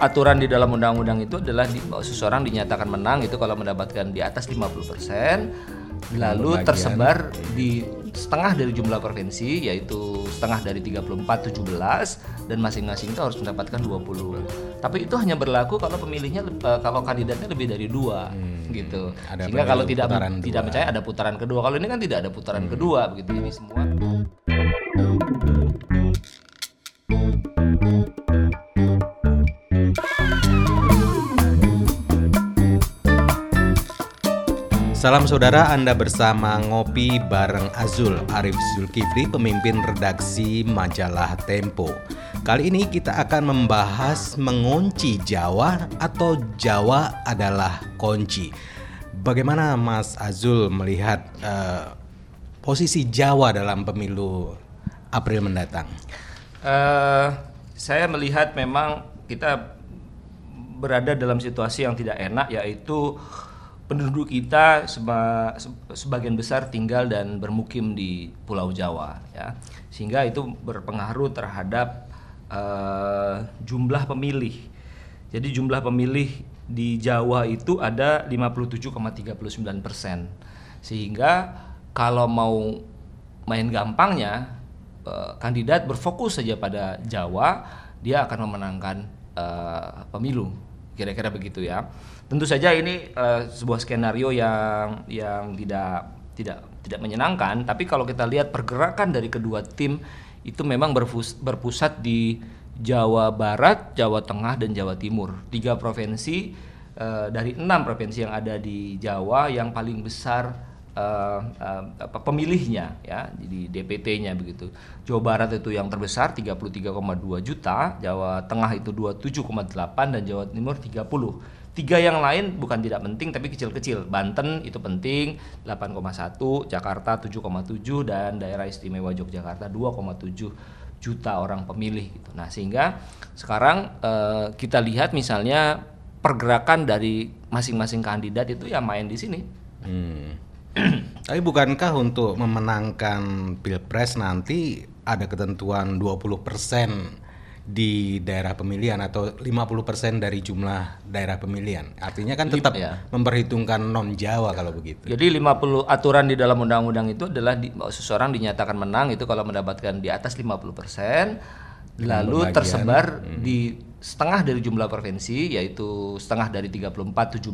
aturan di dalam undang-undang itu adalah di, seseorang dinyatakan menang itu kalau mendapatkan di atas 50% lalu tersebar di setengah dari jumlah provinsi yaitu setengah dari 34 17 dan masing-masing itu harus mendapatkan 20. Tapi itu hanya berlaku kalau pemilihnya eh, kalau kandidatnya lebih dari dua gitu. Hmm. Ada Sehingga kalau tidak tidak dua. Hmm. percaya ada putaran kedua. Kalau ini kan tidak ada putaran kedua begitu. Jadi semua Salam saudara, Anda bersama Ngopi bareng Azul Arif Zulkifli, pemimpin redaksi majalah Tempo. Kali ini kita akan membahas mengunci Jawa atau Jawa adalah kunci. Bagaimana Mas Azul melihat eh, posisi Jawa dalam pemilu April mendatang? Eh, saya melihat memang kita berada dalam situasi yang tidak enak yaitu penduduk kita seba- se- sebagian besar tinggal dan bermukim di Pulau Jawa ya. Sehingga itu berpengaruh terhadap eh, jumlah pemilih. Jadi jumlah pemilih di Jawa itu ada 57,39 persen. Sehingga kalau mau main gampangnya eh, kandidat berfokus saja pada Jawa dia akan memenangkan eh, pemilu kira-kira begitu ya. Tentu saja ini eh, sebuah skenario yang yang tidak tidak tidak menyenangkan. Tapi kalau kita lihat pergerakan dari kedua tim itu memang berpusat di Jawa Barat, Jawa Tengah dan Jawa Timur. Tiga provinsi eh, dari enam provinsi yang ada di Jawa yang paling besar eh, apa, pemilihnya ya jadi DPT-nya begitu. Jawa Barat itu yang terbesar 33,2 juta, Jawa Tengah itu 27,8 dan Jawa Timur 30. Tiga yang lain bukan tidak penting tapi kecil-kecil. Banten itu penting 8,1, Jakarta 7,7 dan daerah istimewa Yogyakarta 2,7 juta orang pemilih gitu. Nah, sehingga sekarang eh, kita lihat misalnya pergerakan dari masing-masing kandidat itu ya main di sini. Hmm. Tapi bukankah untuk memenangkan pilpres nanti ada ketentuan 20% di daerah pemilihan atau 50% dari jumlah daerah pemilihan. Artinya kan tetap ya. memperhitungkan non Jawa kalau begitu. Jadi 50 aturan di dalam undang-undang itu adalah di, seseorang dinyatakan menang itu kalau mendapatkan di atas 50% lalu tersebar di setengah dari jumlah provinsi yaitu setengah dari 34 17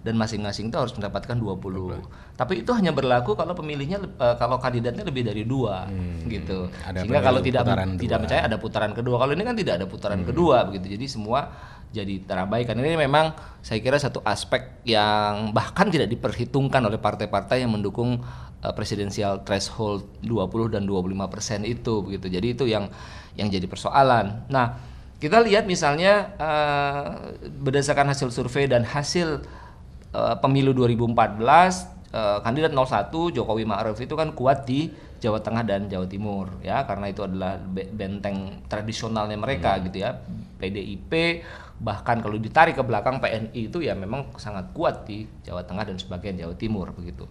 dan masing-masing itu harus mendapatkan 20. Tapi itu hanya berlaku kalau pemilihnya eh, kalau kandidatnya lebih dari dua gitu. Ada Sehingga kalau tidak tidak percaya ada putaran kedua. Kalau ini kan tidak ada putaran kedua begitu. Jadi semua jadi terabaikan. Ini memang saya kira satu aspek yang bahkan tidak diperhitungkan oleh partai-partai yang mendukung uh, presidensial threshold 20 dan 25 persen itu begitu. Jadi itu yang yang jadi persoalan. Nah kita lihat misalnya uh, berdasarkan hasil survei dan hasil uh, pemilu 2014 uh, kandidat 01 Jokowi Ma'ruf itu kan kuat di Jawa Tengah dan Jawa Timur ya. Karena itu adalah be- benteng tradisionalnya mereka gitu ya. PDIP bahkan kalau ditarik ke belakang PNI itu ya memang sangat kuat di Jawa Tengah dan sebagian Jawa Timur begitu.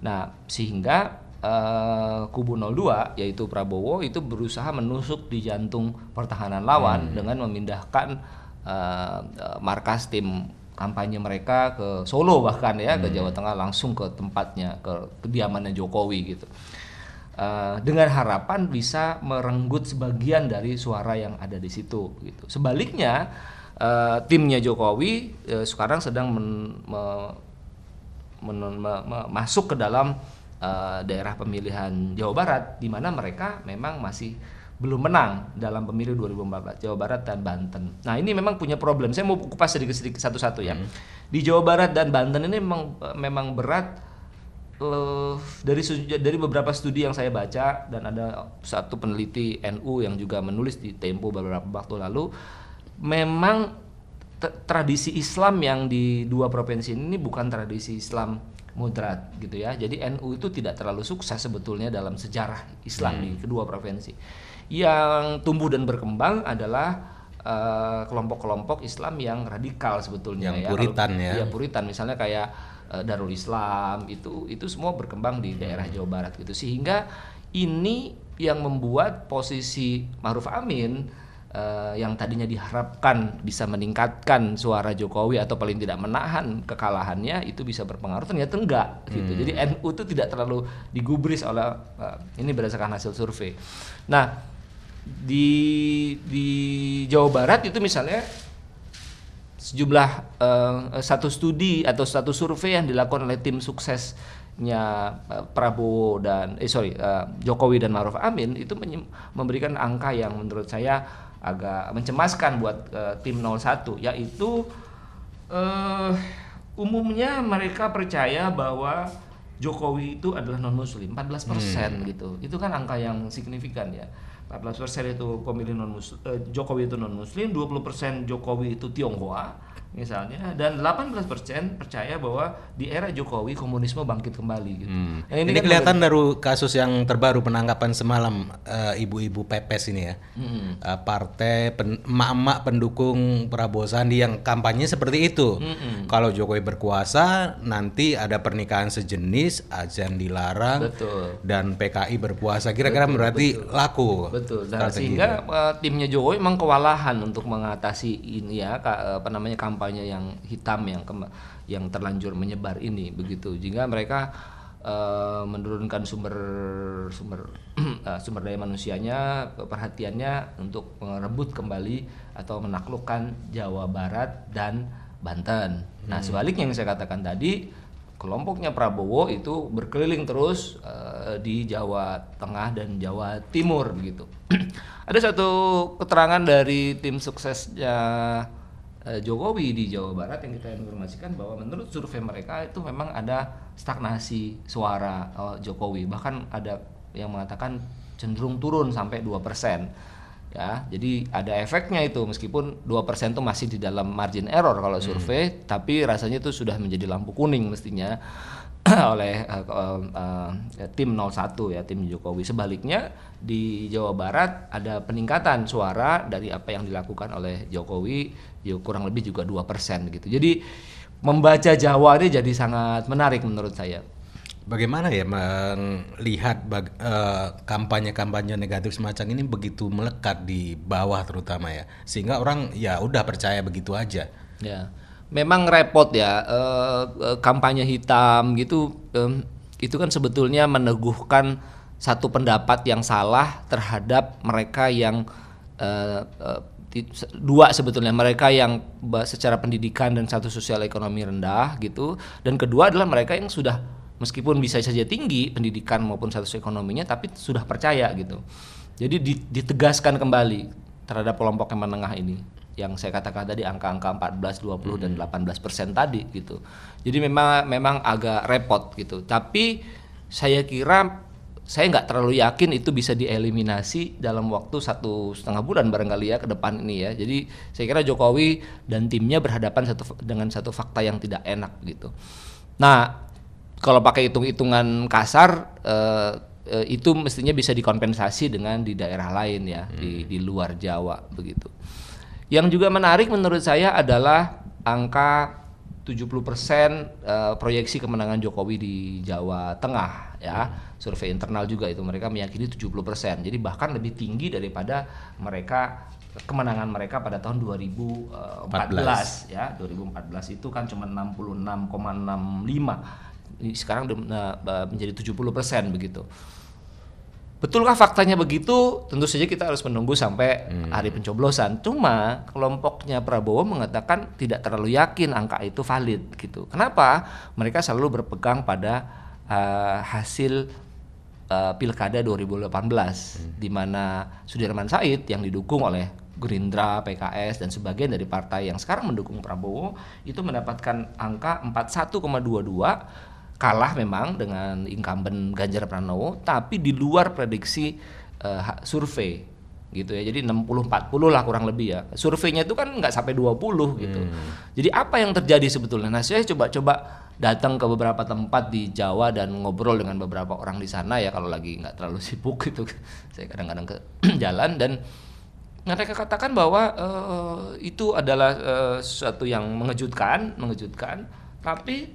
Nah sehingga eh, kubu 02 yaitu Prabowo itu berusaha menusuk di jantung pertahanan lawan dengan memindahkan eh, markas tim kampanye mereka ke Solo bahkan ya ke Jawa Tengah langsung ke tempatnya ke kediamannya Jokowi gitu. Eh, dengan harapan bisa merenggut sebagian dari suara yang ada di situ gitu. Sebaliknya eh, timnya Jokowi eh, sekarang sedang men- me- men- me- me- masuk ke dalam eh, daerah pemilihan Jawa Barat di mana mereka memang masih belum menang dalam pemilu 2014 Jawa Barat dan Banten. Nah ini memang punya problem. Saya mau kupas sedikit-sedikit satu-satu ya. Di Jawa Barat dan Banten ini memang memang berat eh, dari dari beberapa studi yang saya baca dan ada satu peneliti NU yang juga menulis di Tempo beberapa waktu lalu memang tradisi Islam yang di dua provinsi ini bukan tradisi Islam moderat gitu ya. Jadi NU itu tidak terlalu sukses sebetulnya dalam sejarah Islam di kedua provinsi. Yang tumbuh dan berkembang adalah eh, kelompok-kelompok Islam yang radikal sebetulnya Yang ya. Puritan Kalau- ya. Iya, Puritan misalnya kayak uh, Darul Islam itu itu semua berkembang di daerah Jawa Barat gitu sehingga ini yang membuat posisi Ma'ruf Amin uh, yang tadinya diharapkan bisa meningkatkan suara Jokowi atau paling tidak menahan kekalahannya itu bisa berpengaruh ternyata enggak gitu. Jadi Hmm. NU itu tidak terlalu digubris oleh uh, ini berdasarkan hasil survei. Nah, di di Jawa Barat itu misalnya sejumlah eh, satu studi atau satu survei yang dilakukan oleh tim suksesnya Prabowo dan eh sorry Jokowi dan Maruf Amin itu memberikan angka yang menurut saya agak mencemaskan buat eh, tim 01 yaitu eh umumnya mereka percaya bahwa Jokowi itu adalah non muslim 14% gitu. Itu kan angka yang signifikan ya. 14% itu pemilih non muslim Jokowi itu non muslim 20% Jokowi itu Tionghoa misalnya dan 18% percaya bahwa di era Jokowi komunisme bangkit kembali gitu. Hmm. Yang Ini, kan kelihatan dari kasus yang terbaru penangkapan semalam eh, ibu-ibu pepes ini ya. Hmm. Eh, partai pen- emak-emak pendukung Prabowo Sandi yang kampanye seperti itu. Hmm. Kalau Jokowi berkuasa nanti ada pernikahan sejenis, azan dilarang Betul. dan PKI berpuasa. Kira-kira berarti laku. Betul. Nah, strategi sehingga eh, timnya Jokowi memang kewalahan untuk mengatasi ini ya apa namanya kampanye yang hitam yang yang terlanjur menyebar ini begitu. Jika mereka eh, menurunkan sumber sumber eh, sumber daya manusianya, perhatiannya untuk merebut kembali atau menaklukkan Jawa Barat dan Banten. Nah, sebaliknya yang saya katakan tadi kelompoknya Prabowo itu berkeliling terus eh, di Jawa Tengah dan Jawa Timur begitu. Ada satu keterangan dari tim suksesnya Jokowi di Jawa Barat yang kita informasikan bahwa menurut survei mereka itu memang ada stagnasi suara eh, Jokowi. Bahkan ada yang mengatakan cenderung turun sampai 2% ya jadi ada efeknya itu. Meskipun 2% itu masih di dalam margin error kalau survei tapi rasanya itu sudah menjadi lampu kuning mestinya oleh eh, eh, eh, tim 01 ya tim Jokowi. Sebaliknya di Jawa Barat ada peningkatan suara dari apa yang dilakukan oleh Jokowi ya kurang lebih juga 2% gitu. Jadi membaca Jawa ini jadi sangat menarik menurut saya. Bagaimana ya melihat eh, kampanye-kampanye negatif semacam ini begitu melekat di bawah terutama ya, sehingga orang ya udah percaya begitu aja. Ya, memang repot ya eh, kampanye hitam gitu. em, itu kan sebetulnya meneguhkan satu pendapat yang salah terhadap mereka yang eh, eh, dua sebetulnya mereka yang secara pendidikan dan satu sosial ekonomi rendah gitu, dan kedua adalah mereka yang sudah meskipun bisa saja tinggi pendidikan maupun status ekonominya, tapi sudah percaya gitu. Jadi di- ditegaskan kembali terhadap kelompok yang menengah ini yang saya katakan tadi angka-angka 14, 20 dan 18 persen tadi gitu. Jadi memang memang agak repot gitu. Tapi saya kira saya nggak terlalu yakin itu bisa dieliminasi dalam waktu satu setengah bulan barangkali ya ke depan ini ya. Jadi saya kira Jokowi dan timnya berhadapan satu dengan satu fakta yang tidak enak gitu. Nah kalau pakai hitung-hitungan kasar eh, eh, itu mestinya bisa dikompensasi dengan di daerah lain ya di di luar Jawa begitu. Yang juga menarik menurut saya adalah angka 70% eh, proyeksi kemenangan Jokowi di Jawa Tengah ya. Survei internal juga itu mereka meyakini 70%. Jadi bahkan lebih tinggi daripada mereka kemenangan mereka pada tahun 2014 ya. 2014 itu kan cuma 66,65. Ini sekarang eh, menjadi 70% begitu. Betulkah faktanya begitu? Tentu saja kita harus menunggu sampai hari pencoblosan. Cuma kelompoknya Prabowo mengatakan tidak terlalu yakin angka itu valid gitu. Kenapa? Mereka selalu berpegang pada eh, hasil eh, pilkada 2018 di mana Sudirman Said yang didukung oleh Gerindra, PKS dan sebagian dari partai yang sekarang mendukung Prabowo itu mendapatkan angka 41,22 kalah memang dengan incumbent Ganjar Pranowo tapi di luar prediksi ha- survei gitu ya. Jadi 60 40 lah kurang lebih ya. Surveinya itu kan nggak sampai 20 gitu. Jadi apa yang terjadi sebetulnya? Nah saya coba-coba datang ke beberapa tempat di Jawa dan ngobrol dengan beberapa orang di sana ya kalau lagi nggak terlalu sibuk gitu. Saya kadang-kadang ke jalan dan mereka katakan bahwa eh, itu adalah eh, sesuatu yang mengejutkan mengejutkan. Tapi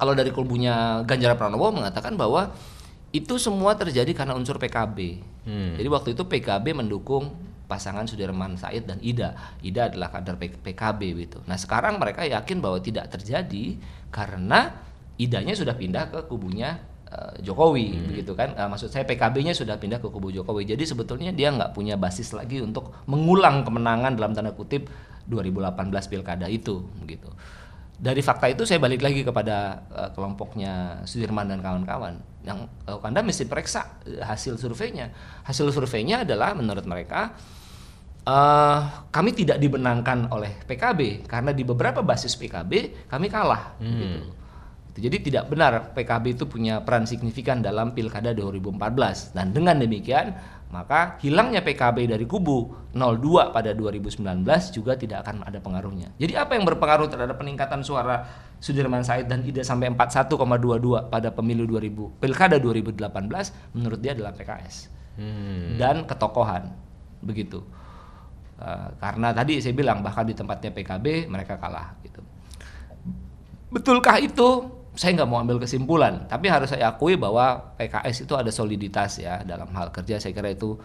kalau dari kubunya Ganjar Pranowo mengatakan bahwa itu semua terjadi karena unsur PKB. Hmm. Jadi waktu itu PKB mendukung pasangan Sudirman Said dan Ida. Ida adalah kader PKB gitu. Nah sekarang mereka yakin bahwa tidak terjadi karena Idanya sudah pindah ke kubunya uh, Jokowi hmm. begitu kan. Uh, maksud saya PKB-nya sudah pindah ke kubu Jokowi. Jadi sebetulnya dia nggak punya basis lagi untuk mengulang kemenangan dalam tanda kutip 2018 pilkada itu begitu dari fakta itu saya balik lagi kepada uh, kelompoknya Sudirman dan kawan-kawan yang uh, Anda mesti periksa uh, hasil surveinya. Hasil surveinya adalah menurut mereka uh, kami tidak dibenangkan oleh PKB karena di beberapa basis PKB kami kalah. Hmm. Gitu. Jadi tidak benar PKB itu punya peran signifikan dalam pilkada 2014 dan dengan demikian maka hilangnya PKB dari kubu 02 pada 2019 juga tidak akan ada pengaruhnya. Jadi apa yang berpengaruh terhadap peningkatan suara Sudirman Said dan Ida sampai 41,22 pada pemilu 2000 pilkada 2018 menurut dia adalah PKS hmm. dan ketokohan begitu. Uh, karena tadi saya bilang bahkan di tempatnya PKB mereka kalah gitu. Betulkah itu? Saya nggak mau ambil kesimpulan, tapi harus saya akui bahwa PKS itu ada soliditas ya dalam hal kerja. Saya kira itu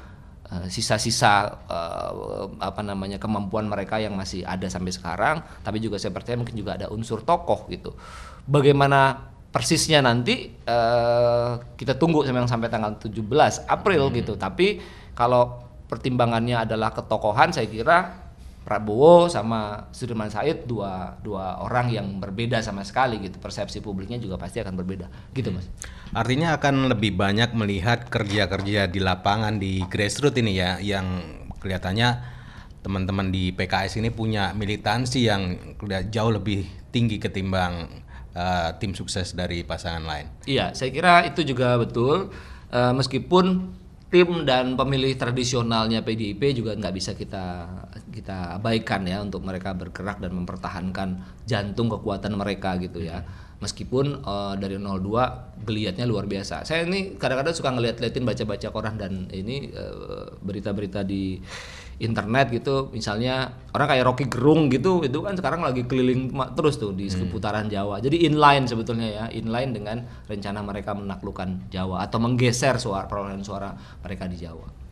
eh, sisa-sisa uh, apa namanya kemampuan mereka yang masih ada sampai sekarang. Tapi juga saya percaya mungkin juga ada unsur tokoh gitu. Bagaimana persisnya nanti uh, kita tunggu sampai tanggal 17 April hmm. gitu. Tapi kalau pertimbangannya adalah ketokohan, saya kira Prabowo sama Sudirman Said dua dua orang yang berbeda sama sekali gitu persepsi publiknya juga pasti akan berbeda gitu mas. Artinya akan lebih banyak melihat kerja-kerja di lapangan di grassroots ini ya yang kelihatannya teman-teman di PKS ini punya militansi yang jauh lebih tinggi ketimbang uh, tim sukses dari pasangan lain. Iya, saya kira itu juga betul uh, meskipun tim dan pemilih tradisionalnya PDIP juga nggak bisa kita kita abaikan ya untuk mereka bergerak dan mempertahankan jantung kekuatan mereka gitu ya. Meskipun uh, dari 02 geliatnya luar biasa. Saya ini kadang-kadang suka ngeliat-liatin baca-baca koran dan ini eh, berita-berita uh, di internet gitu misalnya orang kayak Rocky Gerung gitu itu kan sekarang lagi keliling terus tuh di hmm. seputaran Jawa jadi inline sebetulnya ya inline dengan rencana mereka menaklukkan Jawa atau menggeser suara perolehan suara mereka di Jawa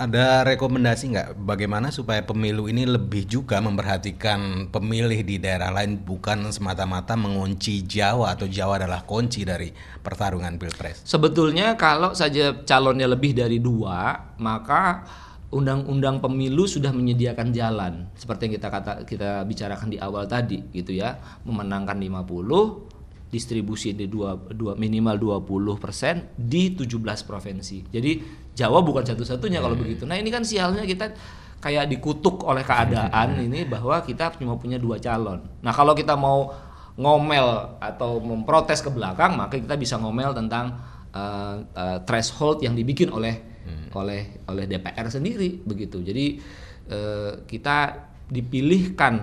ada rekomendasi nggak bagaimana supaya pemilu ini lebih juga memperhatikan pemilih di daerah lain bukan semata-mata mengunci Jawa atau Jawa adalah kunci dari pertarungan pilpres? Sebetulnya kalau saja calonnya lebih dari dua maka undang-undang pemilu sudah menyediakan jalan seperti yang kita kata kita bicarakan di awal tadi gitu ya memenangkan 50 distribusi di dua, dua minimal 20 persen di 17 provinsi jadi Jawa bukan satu-satunya hmm. kalau begitu nah ini kan sialnya kita kayak dikutuk oleh keadaan hmm. ini bahwa kita cuma punya dua calon nah kalau kita mau ngomel atau memprotes ke belakang maka kita bisa ngomel tentang uh, uh, threshold yang dibikin oleh. Oleh oleh DPR sendiri begitu. Jadi uh, kita dipilihkan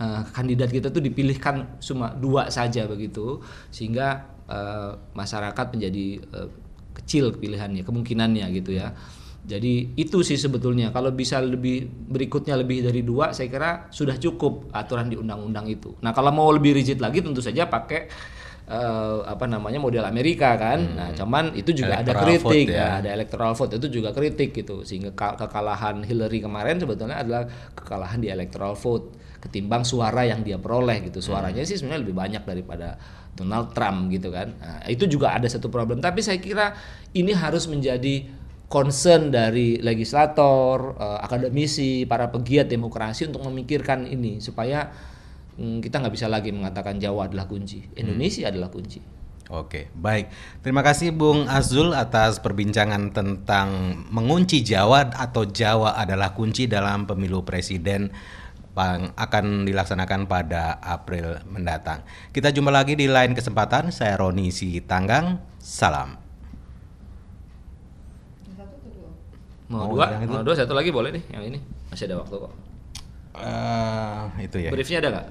uh, kandidat kita tuh dipilihkan cuma dua saja begitu sehingga uh, masyarakat menjadi uh, kecil pilihannya kemungkinannya gitu ya. Jadi itu sih sebetulnya kalau bisa lebih berikutnya lebih dari dua saya kira sudah cukup aturan di undang-undang itu. Nah kalau mau lebih rigid lagi tentu saja pakai uh, apa namanya model Amerika kan. Hmm. Nah, cuman itu juga electoral ada kritik, vote, ya. nah, ada electoral vote itu juga kritik gitu. Sehingga kekalahan Hillary kemarin sebetulnya adalah kekalahan di electoral vote ketimbang suara yang dia peroleh gitu. Suaranya hmm. sih sebenarnya lebih banyak daripada Donald Trump gitu kan. Nah, itu juga ada satu problem, tapi saya kira ini harus menjadi concern dari legislator, uh, akademisi, para pegiat demokrasi untuk memikirkan ini supaya Hmm, kita nggak bisa lagi mengatakan Jawa adalah kunci. Indonesia hmm. adalah kunci. Oke, baik. Terima kasih Bung Azul atas perbincangan tentang mengunci Jawa atau Jawa adalah kunci dalam pemilu presiden yang akan dilaksanakan pada April mendatang. Kita jumpa lagi di lain kesempatan. Saya Roni Si Tanggang. Salam. Mau dua, mau dua satu lagi boleh nih yang ini masih ada waktu kok. Uh, itu ya. Briefnya ada nggak?